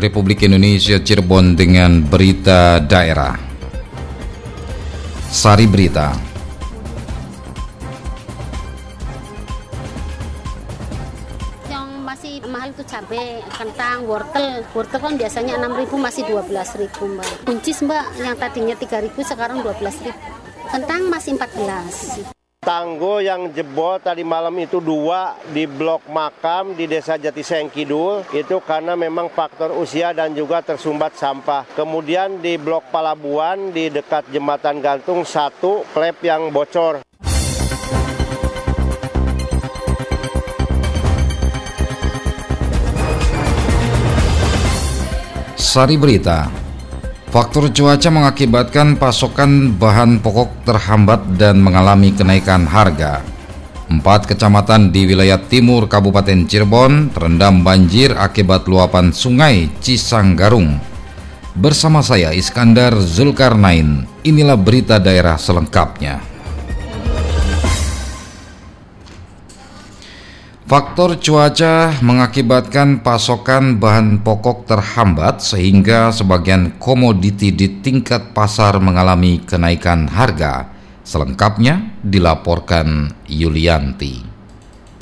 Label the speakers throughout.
Speaker 1: Republik Indonesia Cirebon dengan berita daerah. Sari Berita.
Speaker 2: Yang masih mahal itu cabai, kentang, wortel. Wortel kan biasanya 6.000 masih 12.000 mbak. Kuncis mbak yang tadinya 3.000 sekarang 12.000. Kentang masih 14.
Speaker 3: Tanggo yang jebol tadi malam itu dua di blok makam di desa Jatiseng Kidul itu karena memang faktor usia dan juga tersumbat sampah. Kemudian di blok Palabuan di dekat jembatan gantung satu klep yang bocor.
Speaker 1: Sari Berita. Faktor cuaca mengakibatkan pasokan bahan pokok terhambat dan mengalami kenaikan harga. Empat kecamatan di wilayah timur Kabupaten Cirebon terendam banjir akibat luapan sungai Cisanggarung. Bersama saya Iskandar Zulkarnain, inilah berita daerah selengkapnya. Faktor cuaca mengakibatkan pasokan bahan pokok terhambat sehingga sebagian komoditi di tingkat pasar mengalami kenaikan harga. Selengkapnya dilaporkan Yulianti.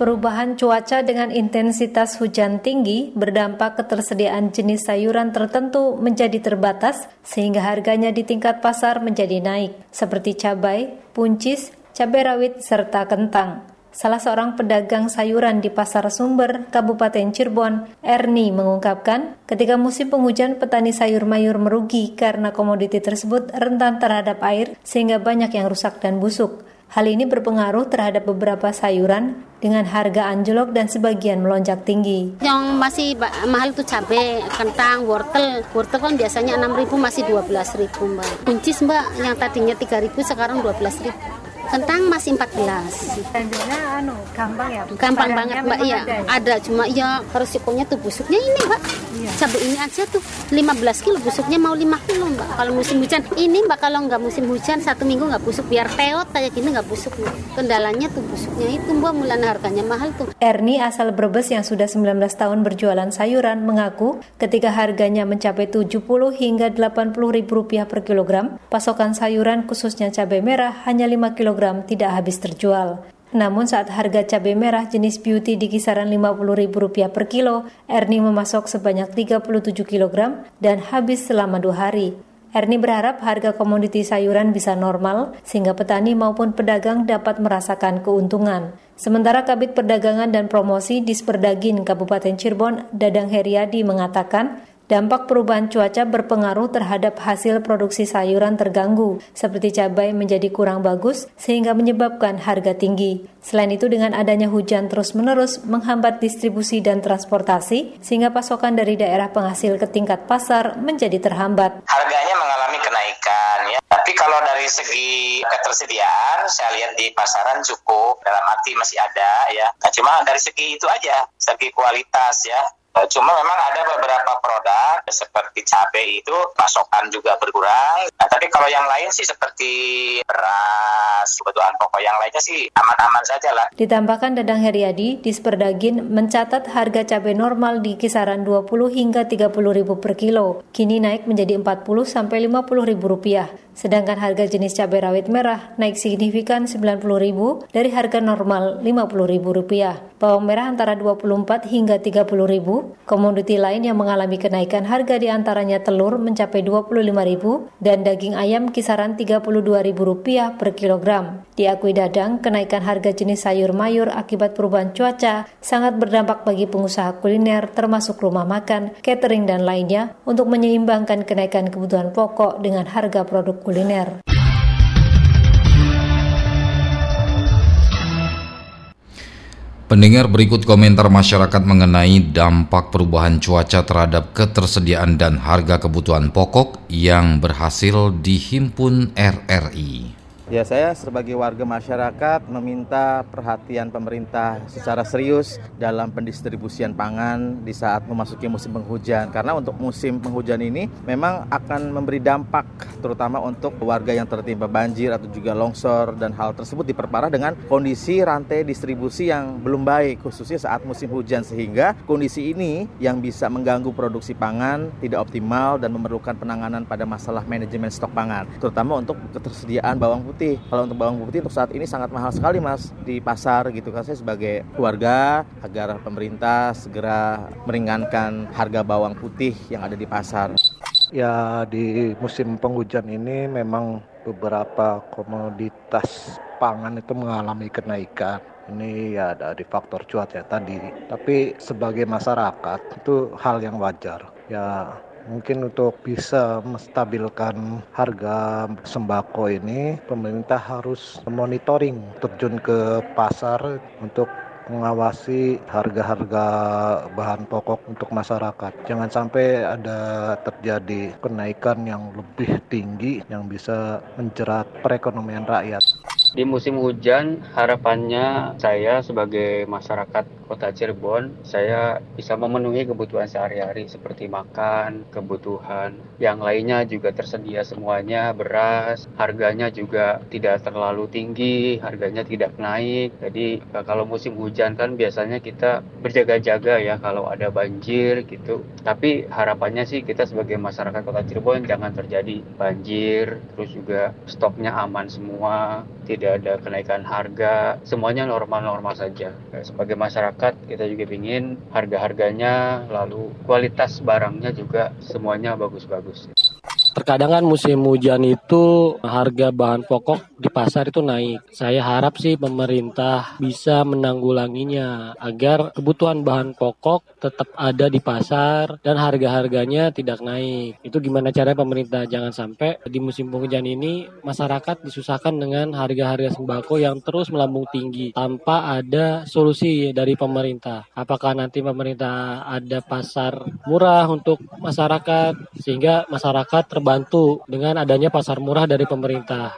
Speaker 4: Perubahan cuaca dengan intensitas hujan tinggi berdampak ketersediaan jenis sayuran tertentu menjadi terbatas sehingga harganya di tingkat pasar menjadi naik seperti cabai, puncis, cabai rawit serta kentang. Salah seorang pedagang sayuran di Pasar Sumber, Kabupaten Cirebon, Erni mengungkapkan, ketika musim penghujan petani sayur mayur merugi karena komoditi tersebut rentan terhadap air sehingga banyak yang rusak dan busuk. Hal ini berpengaruh terhadap beberapa sayuran dengan harga anjlok dan sebagian melonjak tinggi.
Speaker 2: Yang masih mahal itu cabai, kentang, wortel. Wortel kan biasanya 6.000 masih 12.000 mbak. Kuncis mbak yang tadinya 3.000 sekarang 12.000 kentang masih 14
Speaker 4: Tanjungnya anu gampang ya?
Speaker 2: Gampang banget mbak iya. ada, ya? ada cuma ya resikonya tuh busuknya ini mbak. Iya. cabai ini aja tuh 15 kilo busuknya mau 5 kilo mbak. Kalau musim hujan ini mbak kalau nggak musim hujan satu minggu nggak busuk. Biar teot kayak gini nggak busuk mbak. kendalanya tuh busuknya itu mbak mulai harganya mahal tuh.
Speaker 4: Erni asal Brebes yang sudah 19 tahun berjualan sayuran mengaku ketika harganya mencapai 70 hingga 80 ribu rupiah per kilogram pasokan sayuran khususnya cabai merah hanya 5 kg tidak habis terjual. Namun saat harga cabai merah jenis beauty di kisaran Rp50.000 per kilo, Erni memasok sebanyak 37 kg dan habis selama dua hari. Erni berharap harga komoditi sayuran bisa normal sehingga petani maupun pedagang dapat merasakan keuntungan. Sementara Kabit Perdagangan dan Promosi Disperdagin Kabupaten Cirebon, Dadang Heriadi mengatakan, Dampak perubahan cuaca berpengaruh terhadap hasil produksi sayuran terganggu, seperti cabai menjadi kurang bagus sehingga menyebabkan harga tinggi. Selain itu dengan adanya hujan terus-menerus menghambat distribusi dan transportasi sehingga pasokan dari daerah penghasil ke tingkat pasar menjadi terhambat.
Speaker 5: Harganya mengalami kenaikan ya. Tapi kalau dari segi ketersediaan saya lihat di pasaran cukup dalam arti masih ada ya. Nah, cuma dari segi itu aja, segi kualitas ya cuma memang ada beberapa produk seperti cabai itu pasokan juga berkurang. Nah, tapi kalau yang lain sih seperti beras, kebutuhan pokok yang lainnya sih aman-aman saja lah.
Speaker 4: Ditambahkan Dadang Heriadi, Disperdagin mencatat harga cabai normal di kisaran 20 hingga 30 ribu per kilo. Kini naik menjadi 40 sampai 50 ribu rupiah. Sedangkan harga jenis cabai rawit merah naik signifikan 90 ribu dari harga normal 50 ribu rupiah. Bawang merah antara 24 hingga 30 ribu Komoditi lain yang mengalami kenaikan harga di antaranya telur mencapai Rp25.000 dan daging ayam kisaran Rp32.000 per kilogram. Diakui Dadang, kenaikan harga jenis sayur mayur akibat perubahan cuaca sangat berdampak bagi pengusaha kuliner termasuk rumah makan, catering dan lainnya untuk menyeimbangkan kenaikan kebutuhan pokok dengan harga produk kuliner.
Speaker 1: Pendengar berikut komentar masyarakat mengenai dampak perubahan cuaca terhadap ketersediaan dan harga kebutuhan pokok yang berhasil dihimpun RRI.
Speaker 6: Ya saya sebagai warga masyarakat meminta perhatian pemerintah secara serius dalam pendistribusian pangan di saat memasuki musim penghujan karena untuk musim penghujan ini memang akan memberi dampak terutama untuk warga yang tertimpa banjir atau juga longsor dan hal tersebut diperparah dengan kondisi rantai distribusi yang belum baik khususnya saat musim hujan sehingga kondisi ini yang bisa mengganggu produksi pangan tidak optimal dan memerlukan penanganan pada masalah manajemen stok pangan terutama untuk ketersediaan bawang putih. Kalau untuk bawang putih untuk saat ini sangat mahal sekali Mas di pasar gitu kan saya sebagai warga agar pemerintah segera meringankan harga bawang putih yang ada di pasar.
Speaker 7: Ya di musim penghujan ini memang beberapa komoditas pangan itu mengalami kenaikan. Ini ya dari faktor cuaca tadi. Tapi sebagai masyarakat itu hal yang wajar. Ya mungkin untuk bisa menstabilkan harga sembako ini pemerintah harus monitoring terjun ke pasar untuk mengawasi harga-harga bahan pokok untuk masyarakat. Jangan sampai ada terjadi kenaikan yang lebih tinggi yang bisa menjerat perekonomian rakyat.
Speaker 8: Di musim hujan, harapannya saya sebagai masyarakat kota Cirebon, saya bisa memenuhi kebutuhan sehari-hari seperti makan, kebutuhan yang lainnya juga tersedia semuanya, beras, harganya juga tidak terlalu tinggi, harganya tidak naik. Jadi kalau musim hujan kan biasanya kita berjaga-jaga ya kalau ada banjir gitu. Tapi harapannya sih kita sebagai masyarakat kota Cirebon jangan terjadi banjir, terus juga stoknya aman semua, tidak ada kenaikan harga, semuanya normal-normal saja. Sebagai masyarakat, kita juga ingin harga-harganya, lalu kualitas barangnya juga semuanya bagus-bagus.
Speaker 9: Terkadang kan musim hujan itu harga bahan pokok di pasar itu naik. Saya harap sih pemerintah bisa menanggulanginya agar kebutuhan bahan pokok tetap ada di pasar dan harga-harganya tidak naik. Itu gimana cara pemerintah jangan sampai di musim penghujan ini masyarakat disusahkan dengan harga-harga sembako yang terus melambung tinggi tanpa ada solusi dari pemerintah. Apakah nanti pemerintah ada pasar murah untuk masyarakat sehingga masyarakat terbantu terbantu dengan adanya pasar murah dari pemerintah.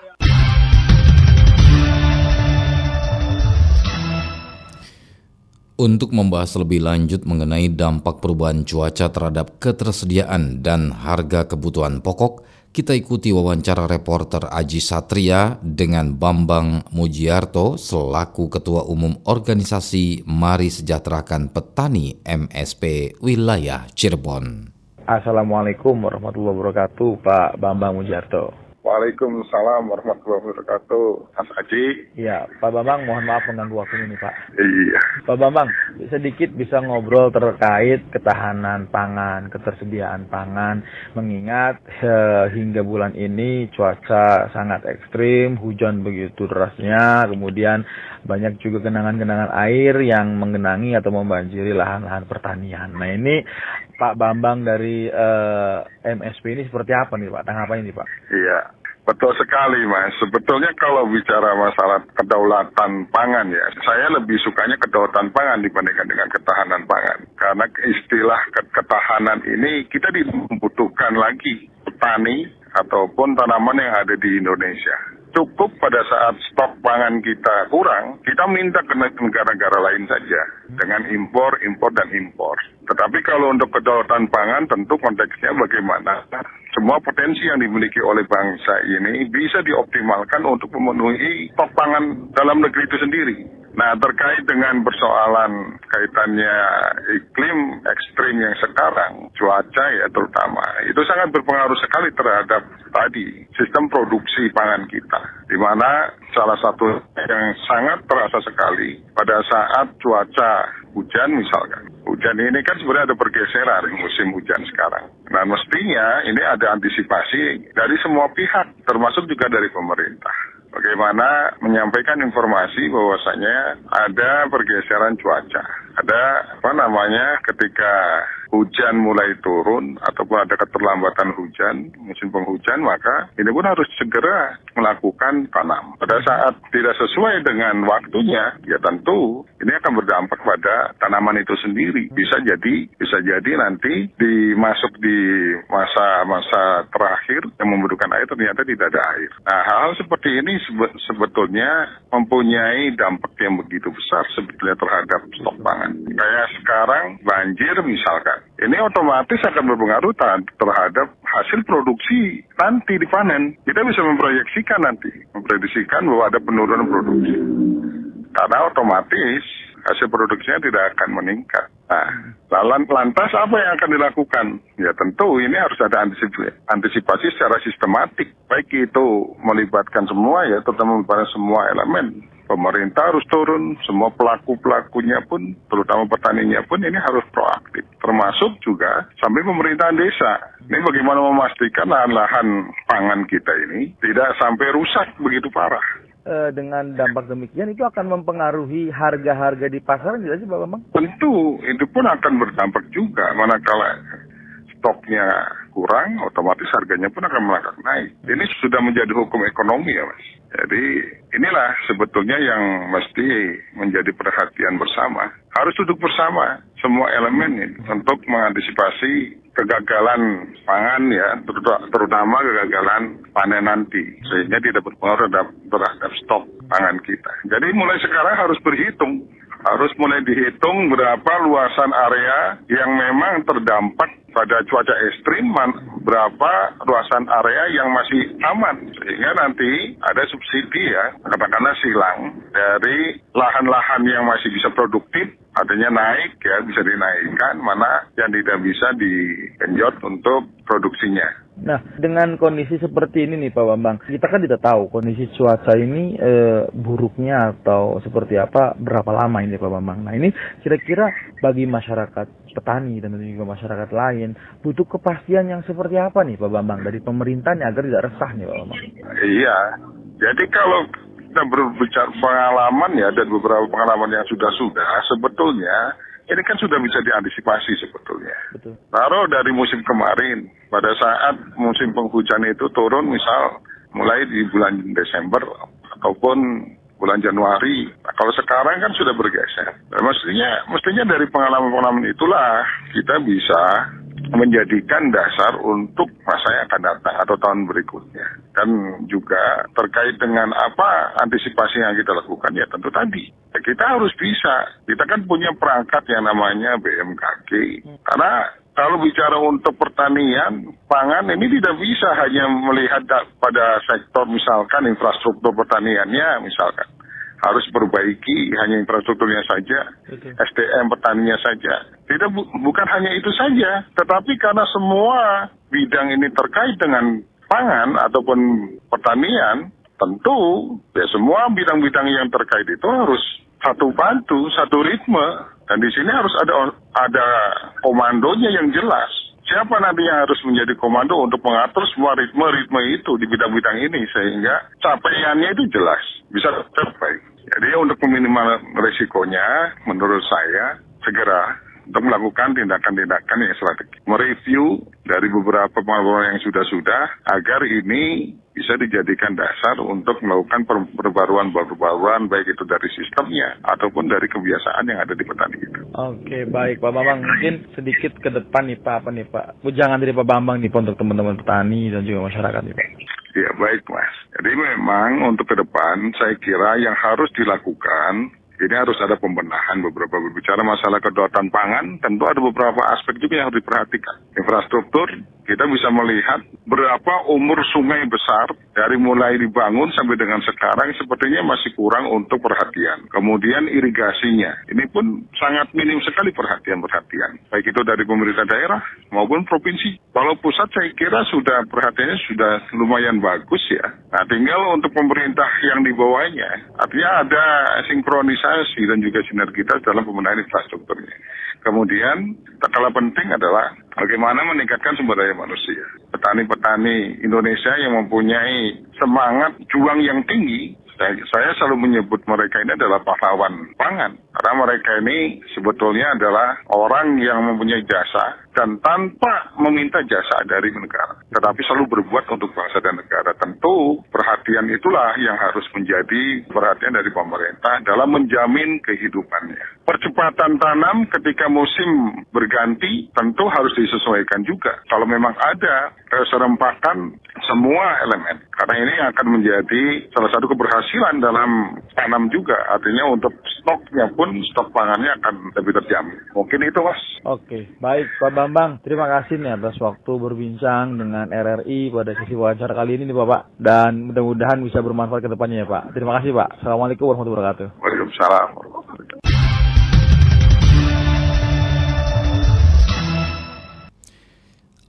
Speaker 1: Untuk membahas lebih lanjut mengenai dampak perubahan cuaca terhadap ketersediaan dan harga kebutuhan pokok, kita ikuti wawancara reporter Aji Satria dengan Bambang Mujiarto selaku Ketua Umum Organisasi Mari Sejahterakan Petani MSP Wilayah Cirebon.
Speaker 10: Assalamualaikum warahmatullahi wabarakatuh, Pak Bambang Mujarto.
Speaker 11: Waalaikumsalam warahmatullahi wabarakatuh. Mas Aji.
Speaker 10: Iya, Pak Bambang mohon maaf mengganggu waktu ini Pak.
Speaker 11: Iya.
Speaker 10: Pak Bambang, sedikit bisa ngobrol terkait ketahanan pangan, ketersediaan pangan, mengingat eh, hingga bulan ini cuaca sangat ekstrim, hujan begitu derasnya, kemudian banyak juga genangan-genangan air yang menggenangi atau membanjiri lahan-lahan pertanian. Nah ini Pak Bambang dari uh, eh, MSP ini seperti apa nih Pak? Tanggapan ini Pak?
Speaker 11: Iya, betul sekali Mas. Sebetulnya kalau bicara masalah kedaulatan pangan ya, saya lebih sukanya kedaulatan pangan dibandingkan dengan ketahanan pangan. Karena istilah ketahanan ini kita dibutuhkan lagi petani ataupun tanaman yang ada di Indonesia cukup pada saat stok pangan kita kurang, kita minta ke negara-negara lain saja dengan impor, impor, dan impor. Tetapi kalau untuk kedaulatan pangan tentu konteksnya bagaimana semua potensi yang dimiliki oleh bangsa ini bisa dioptimalkan untuk memenuhi stok pangan dalam negeri itu sendiri. Nah, terkait dengan persoalan kaitannya iklim ekstrim yang sekarang, cuaca ya terutama, itu sangat berpengaruh sekali terhadap tadi sistem produksi pangan kita. Di mana salah satu yang sangat terasa sekali pada saat cuaca hujan misalkan. Hujan ini kan sebenarnya ada pergeseran musim hujan sekarang. Nah mestinya ini ada antisipasi dari semua pihak, termasuk juga dari pemerintah bagaimana menyampaikan informasi bahwasanya ada pergeseran cuaca. Ada apa namanya ketika hujan mulai turun ataupun ada keterlambatan hujan, musim penghujan, maka ini pun harus segera melakukan tanam. Pada saat tidak sesuai dengan waktunya, ya tentu ini akan berdampak pada tanaman itu sendiri. Bisa jadi, bisa jadi nanti dimasuk di masa-masa terakhir yang membutuhkan air ternyata tidak ada air. Nah, hal-hal seperti ini sebetulnya mempunyai dampak yang begitu besar sebetulnya terhadap stok pangan. Kayak sekarang banjir misalkan. Ini otomatis akan berpengaruh terhadap hasil produksi nanti dipanen. Kita bisa memproyeksikan nanti, memprediksikan bahwa ada penurunan produksi. Karena otomatis hasil produksinya tidak akan meningkat. Nah, lantas apa yang akan dilakukan? Ya tentu ini harus ada antisipasi secara sistematik. Baik itu melibatkan semua ya, terutama melibatkan semua elemen. Pemerintah harus turun, semua pelaku-pelakunya pun, terutama petaninya pun ini harus proaktif. Termasuk juga sampai pemerintahan desa. Ini bagaimana memastikan lahan-lahan pangan kita ini tidak sampai rusak begitu parah
Speaker 10: e, dengan dampak demikian itu akan mempengaruhi harga-harga di pasaran tidak sih Pak Bambang?
Speaker 11: Tentu, itu pun akan berdampak juga manakala stoknya kurang, otomatis harganya pun akan melangkah naik. Ini sudah menjadi hukum ekonomi ya Mas. Jadi inilah sebetulnya yang mesti menjadi perhatian bersama. Harus duduk bersama semua elemen untuk mengantisipasi kegagalan pangan ya, terutama kegagalan panen nanti, sehingga tidak berpengaruh terhadap, terhadap stok pangan kita. Jadi mulai sekarang harus berhitung, harus mulai dihitung berapa luasan area yang memang terdampak pada cuaca ekstrim, berapa luasan area yang masih aman. Sehingga nanti ada subsidi ya, katakanlah silang dari lahan-lahan yang masih bisa produktif adanya naik ya bisa dinaikkan mana yang tidak bisa digenjot untuk produksinya.
Speaker 10: Nah, dengan kondisi seperti ini nih Pak Bambang, kita kan tidak tahu kondisi cuaca ini e, buruknya atau seperti apa berapa lama ini Pak Bambang. Nah, ini kira-kira bagi masyarakat petani dan juga masyarakat lain butuh kepastian yang seperti apa nih Pak Bambang dari pemerintah nih agar tidak resah nih Pak Bambang.
Speaker 11: Iya. Jadi kalau kita berbicara pengalaman ya dan beberapa pengalaman yang sudah-sudah sebetulnya ini kan sudah bisa diantisipasi sebetulnya. Betul. Taruh dari musim kemarin pada saat musim penghujan itu turun misal mulai di bulan Desember ataupun bulan Januari. Nah, kalau sekarang kan sudah bergeser. Nah, mestinya mestinya dari pengalaman-pengalaman itulah kita bisa menjadikan dasar untuk masa yang akan datang atau tahun berikutnya. Dan juga terkait dengan apa antisipasi yang kita lakukan ya tentu tadi. Kita harus bisa. Kita kan punya perangkat yang namanya BMKG. Karena kalau bicara untuk pertanian, pangan ini tidak bisa hanya melihat pada sektor misalkan infrastruktur pertaniannya misalkan harus perbaiki hanya infrastrukturnya saja, okay. SDM petaninya saja. Tidak bu bukan hanya itu saja, tetapi karena semua bidang ini terkait dengan pangan ataupun pertanian, tentu ya semua bidang-bidang yang terkait itu harus satu bantu, satu ritme, dan di sini harus ada ada komandonya yang jelas siapa nanti yang harus menjadi komando untuk mengatur semua ritme-ritme itu di bidang-bidang ini sehingga capaiannya itu jelas bisa tercapai. Jadi untuk meminimal risikonya menurut saya segera untuk melakukan tindakan-tindakan yang strategis. Mereview dari beberapa pengalaman yang sudah-sudah agar ini bisa dijadikan dasar untuk melakukan perbaruan-perbaruan baik itu dari sistemnya ataupun dari kebiasaan yang ada di petani itu.
Speaker 10: Oke, baik Pak Bambang. Mungkin sedikit ke depan nih Pak, apa nih Pak? Jangan dari Pak Bambang nih Pak untuk teman-teman petani dan juga masyarakat nih Pak.
Speaker 11: Ya baik Mas. Jadi memang untuk ke depan saya kira yang harus dilakukan ini harus ada pembenahan beberapa berbicara masalah kedaulatan pangan tentu ada beberapa aspek juga yang harus diperhatikan infrastruktur kita bisa melihat berapa umur sungai besar dari mulai dibangun sampai dengan sekarang sepertinya masih kurang untuk perhatian. Kemudian irigasinya ini pun sangat minim sekali perhatian-perhatian. Baik itu dari pemerintah daerah maupun provinsi. Kalau pusat saya kira sudah perhatiannya sudah lumayan bagus ya. Nah tinggal untuk pemerintah yang di bawahnya artinya ada sinkronisasi dan juga sinergitas dalam pembenahan infrastrukturnya. Kemudian, tak kalah penting adalah bagaimana meningkatkan sumber daya manusia. Petani-petani Indonesia yang mempunyai semangat juang yang tinggi, saya, selalu menyebut mereka ini adalah pahlawan pangan. Karena mereka ini sebetulnya adalah orang yang mempunyai jasa dan tanpa meminta jasa dari negara. Tetapi selalu berbuat untuk bangsa dan negara. Tentu perhatian itulah yang harus menjadi perhatian dari pemerintah dalam menjamin kehidupannya. Percepatan tanam ketika musim berganti tentu harus disesuaikan juga. Kalau memang ada serempakan semua elemen. Karena ini akan menjadi salah satu keberhasilan dalam tanam juga. Artinya untuk stoknya pun, stok pangannya akan lebih terjamin. Mungkin itu mas.
Speaker 10: Oke, baik Pak Bambang. Terima kasih nih atas waktu berbincang dengan RRI pada sesi wawancara kali ini nih Bapak. Dan mudah-mudahan bisa bermanfaat ke depannya ya Pak. Terima kasih Pak. Assalamualaikum warahmatullahi wabarakatuh.
Speaker 11: Waalaikumsalam.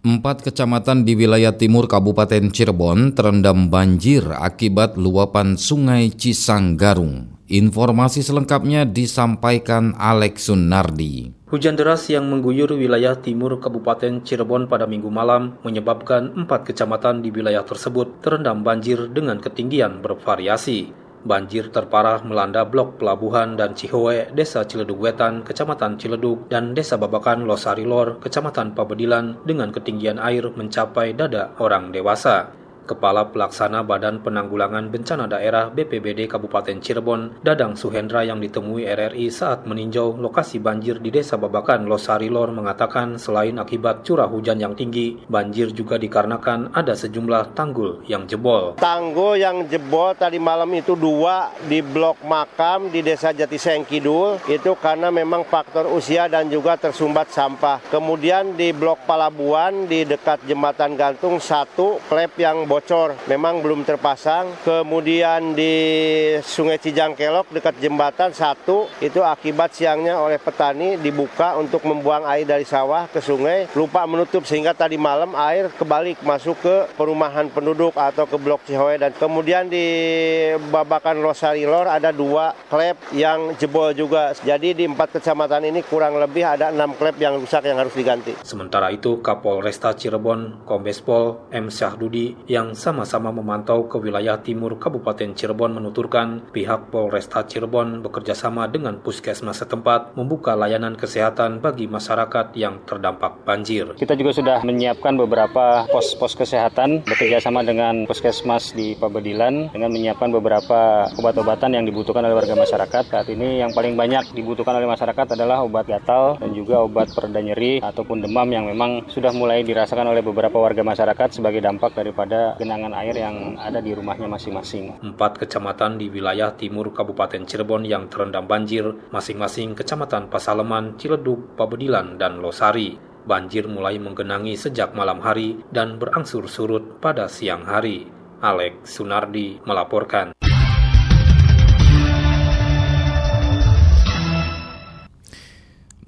Speaker 1: Empat kecamatan di wilayah timur Kabupaten Cirebon terendam banjir akibat luapan sungai Cisanggarung. Informasi selengkapnya disampaikan Alex Sunardi.
Speaker 12: Hujan deras yang mengguyur wilayah timur Kabupaten Cirebon pada minggu malam menyebabkan empat kecamatan di wilayah tersebut terendam banjir dengan ketinggian bervariasi. Banjir terparah melanda blok Pelabuhan dan Cihoe, Desa Ciledug Wetan, Kecamatan Ciledug, dan Desa Babakan Losarilor, Kecamatan Pabedilan dengan ketinggian air mencapai dada orang dewasa. Kepala Pelaksana Badan Penanggulangan Bencana Daerah BPBD Kabupaten Cirebon, Dadang Suhendra yang ditemui RRI saat meninjau lokasi banjir di Desa Babakan Losarilor mengatakan selain akibat curah hujan yang tinggi, banjir juga dikarenakan ada sejumlah tanggul yang jebol.
Speaker 3: Tanggul yang jebol tadi malam itu dua di blok makam di Desa Jatiseng Kidul itu karena memang faktor usia dan juga tersumbat sampah. Kemudian di blok Palabuan di dekat jembatan gantung satu klep yang bocor, memang belum terpasang. Kemudian di Sungai Cijangkelok dekat jembatan satu itu akibat siangnya oleh petani dibuka untuk membuang air dari sawah ke sungai, lupa menutup sehingga tadi malam air kebalik masuk ke perumahan penduduk atau ke blok Cihoe dan kemudian di Babakan Losarilor ada dua klep yang jebol juga. Jadi di empat kecamatan ini kurang lebih ada enam klep yang rusak yang harus diganti.
Speaker 12: Sementara itu Kapolresta Cirebon Kombes Pol M. Syahdudi yang yang sama-sama memantau ke wilayah timur Kabupaten Cirebon menuturkan pihak Polresta Cirebon bekerjasama dengan puskesmas setempat membuka layanan kesehatan bagi masyarakat yang terdampak banjir.
Speaker 8: Kita juga sudah menyiapkan beberapa pos-pos kesehatan bekerjasama dengan puskesmas di Pabedilan dengan menyiapkan beberapa obat-obatan yang dibutuhkan oleh warga masyarakat. Saat ini yang paling banyak dibutuhkan oleh masyarakat adalah obat gatal dan juga obat pereda nyeri ataupun demam yang memang sudah mulai dirasakan oleh beberapa warga masyarakat sebagai dampak daripada genangan air yang ada di rumahnya masing-masing.
Speaker 12: Empat kecamatan di wilayah timur Kabupaten Cirebon yang terendam banjir, masing-masing kecamatan Pasaleman, Ciledug, Pabedilan, dan Losari. Banjir mulai menggenangi sejak malam hari dan berangsur surut pada siang hari. Alex Sunardi melaporkan.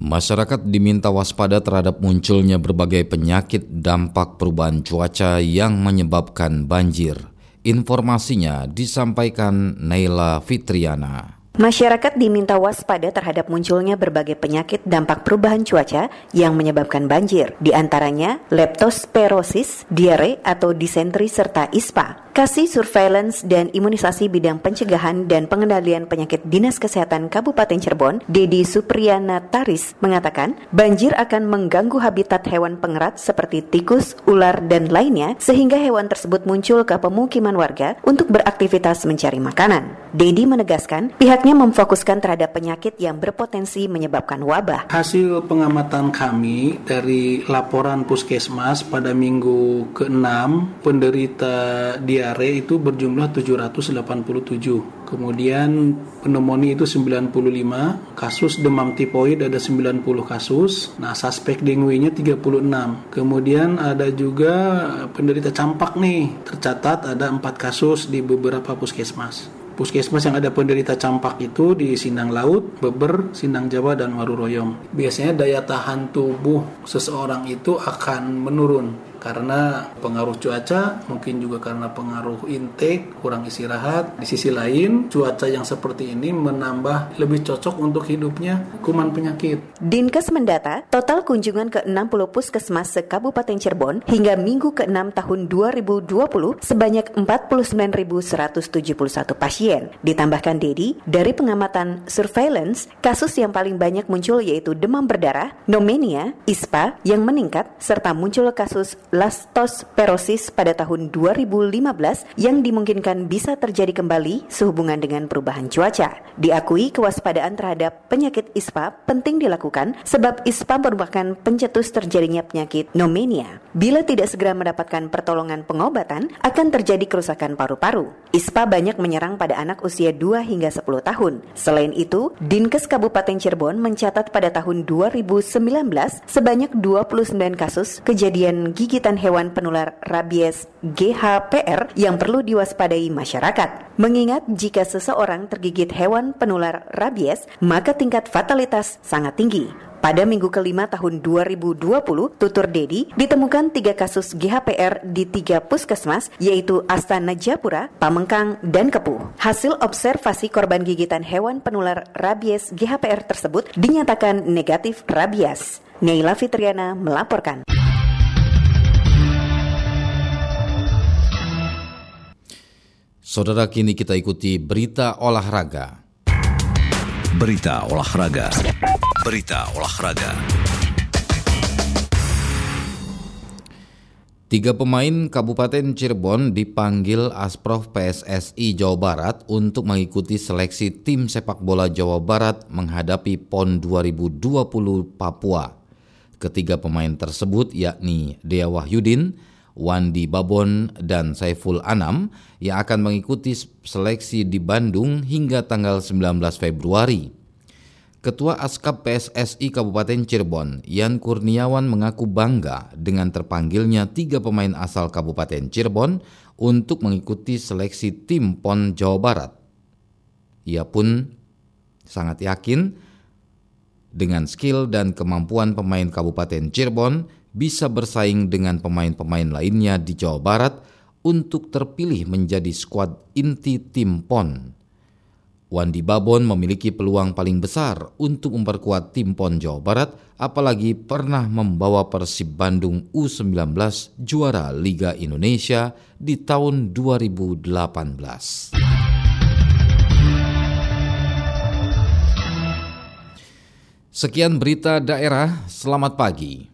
Speaker 1: Masyarakat diminta waspada terhadap munculnya berbagai penyakit dampak perubahan cuaca yang menyebabkan banjir. Informasinya disampaikan Naila Fitriana.
Speaker 13: Masyarakat diminta waspada terhadap munculnya berbagai penyakit dampak perubahan cuaca yang menyebabkan banjir, di antaranya leptospirosis, diare atau disentri serta ispa. Kasih Surveillance dan Imunisasi Bidang Pencegahan dan Pengendalian Penyakit Dinas Kesehatan Kabupaten Cirebon, Dedi Supriyana Taris, mengatakan banjir akan mengganggu habitat hewan pengerat seperti tikus, ular, dan lainnya sehingga hewan tersebut muncul ke pemukiman warga untuk beraktivitas mencari makanan. Dedi menegaskan pihaknya memfokuskan terhadap penyakit yang berpotensi menyebabkan wabah.
Speaker 14: Hasil pengamatan kami dari laporan puskesmas pada minggu ke-6 penderita dia diare itu berjumlah 787. Kemudian pneumonia itu 95, kasus demam tipoid ada 90 kasus. Nah, suspek dengue-nya 36. Kemudian ada juga penderita campak nih, tercatat ada 4 kasus di beberapa puskesmas. Puskesmas yang ada penderita campak itu di Sindang Laut, Beber, Sindang Jawa, dan Waruroyong. Biasanya daya tahan tubuh seseorang itu akan menurun karena pengaruh cuaca, mungkin juga karena pengaruh intake, kurang istirahat. Di sisi lain, cuaca yang seperti ini menambah lebih cocok untuk hidupnya kuman penyakit.
Speaker 13: Dinkes mendata, total kunjungan ke 60 puskesmas se-Kabupaten Cirebon hingga minggu ke-6 tahun 2020 sebanyak 49.171 pasien. Ditambahkan Dedi, dari pengamatan surveillance, kasus yang paling banyak muncul yaitu demam berdarah, pneumonia, ISPA yang meningkat, serta muncul kasus leptospirosis pada tahun 2015 yang dimungkinkan bisa terjadi kembali sehubungan dengan perubahan cuaca. Diakui kewaspadaan terhadap penyakit ISPA penting dilakukan sebab ISPA merupakan pencetus terjadinya penyakit pneumonia. Bila tidak segera mendapatkan pertolongan pengobatan, akan terjadi kerusakan paru-paru. ISPA banyak menyerang pada anak usia 2 hingga 10 tahun. Selain itu, Dinkes Kabupaten Cirebon mencatat pada tahun 2019 sebanyak 29 kasus kejadian gigitan hewan penular rabies GHPR yang perlu diwaspadai masyarakat. Mengingat jika seseorang tergigit hewan penular rabies, maka tingkat fatalitas sangat tinggi. Pada minggu kelima tahun 2020, tutur Dedi ditemukan tiga kasus GHPR di tiga puskesmas, yaitu Astana Japura, Pamengkang, dan Kepuh. Hasil observasi korban gigitan hewan penular rabies GHPR tersebut dinyatakan negatif rabies. Neila Fitriana melaporkan.
Speaker 1: Saudara kini kita ikuti berita olahraga.
Speaker 15: Berita olahraga. Berita olahraga.
Speaker 1: Tiga pemain Kabupaten Cirebon dipanggil Asprof PSSI Jawa Barat untuk mengikuti seleksi tim sepak bola Jawa Barat menghadapi PON 2020 Papua. Ketiga pemain tersebut yakni Dea Wahyudin, Wandi Babon, dan Saiful Anam yang akan mengikuti seleksi di Bandung hingga tanggal 19 Februari. Ketua Askap PSSI Kabupaten Cirebon, Yan Kurniawan mengaku bangga dengan terpanggilnya tiga pemain asal Kabupaten Cirebon untuk mengikuti seleksi tim PON Jawa Barat. Ia pun sangat yakin dengan skill dan kemampuan pemain Kabupaten Cirebon bisa bersaing dengan pemain-pemain lainnya di Jawa Barat untuk terpilih menjadi skuad inti tim PON. Wandi Babon memiliki peluang paling besar untuk memperkuat tim PON Jawa Barat, apalagi pernah membawa Persib Bandung U19 juara Liga Indonesia di tahun 2018. Sekian berita daerah, selamat pagi.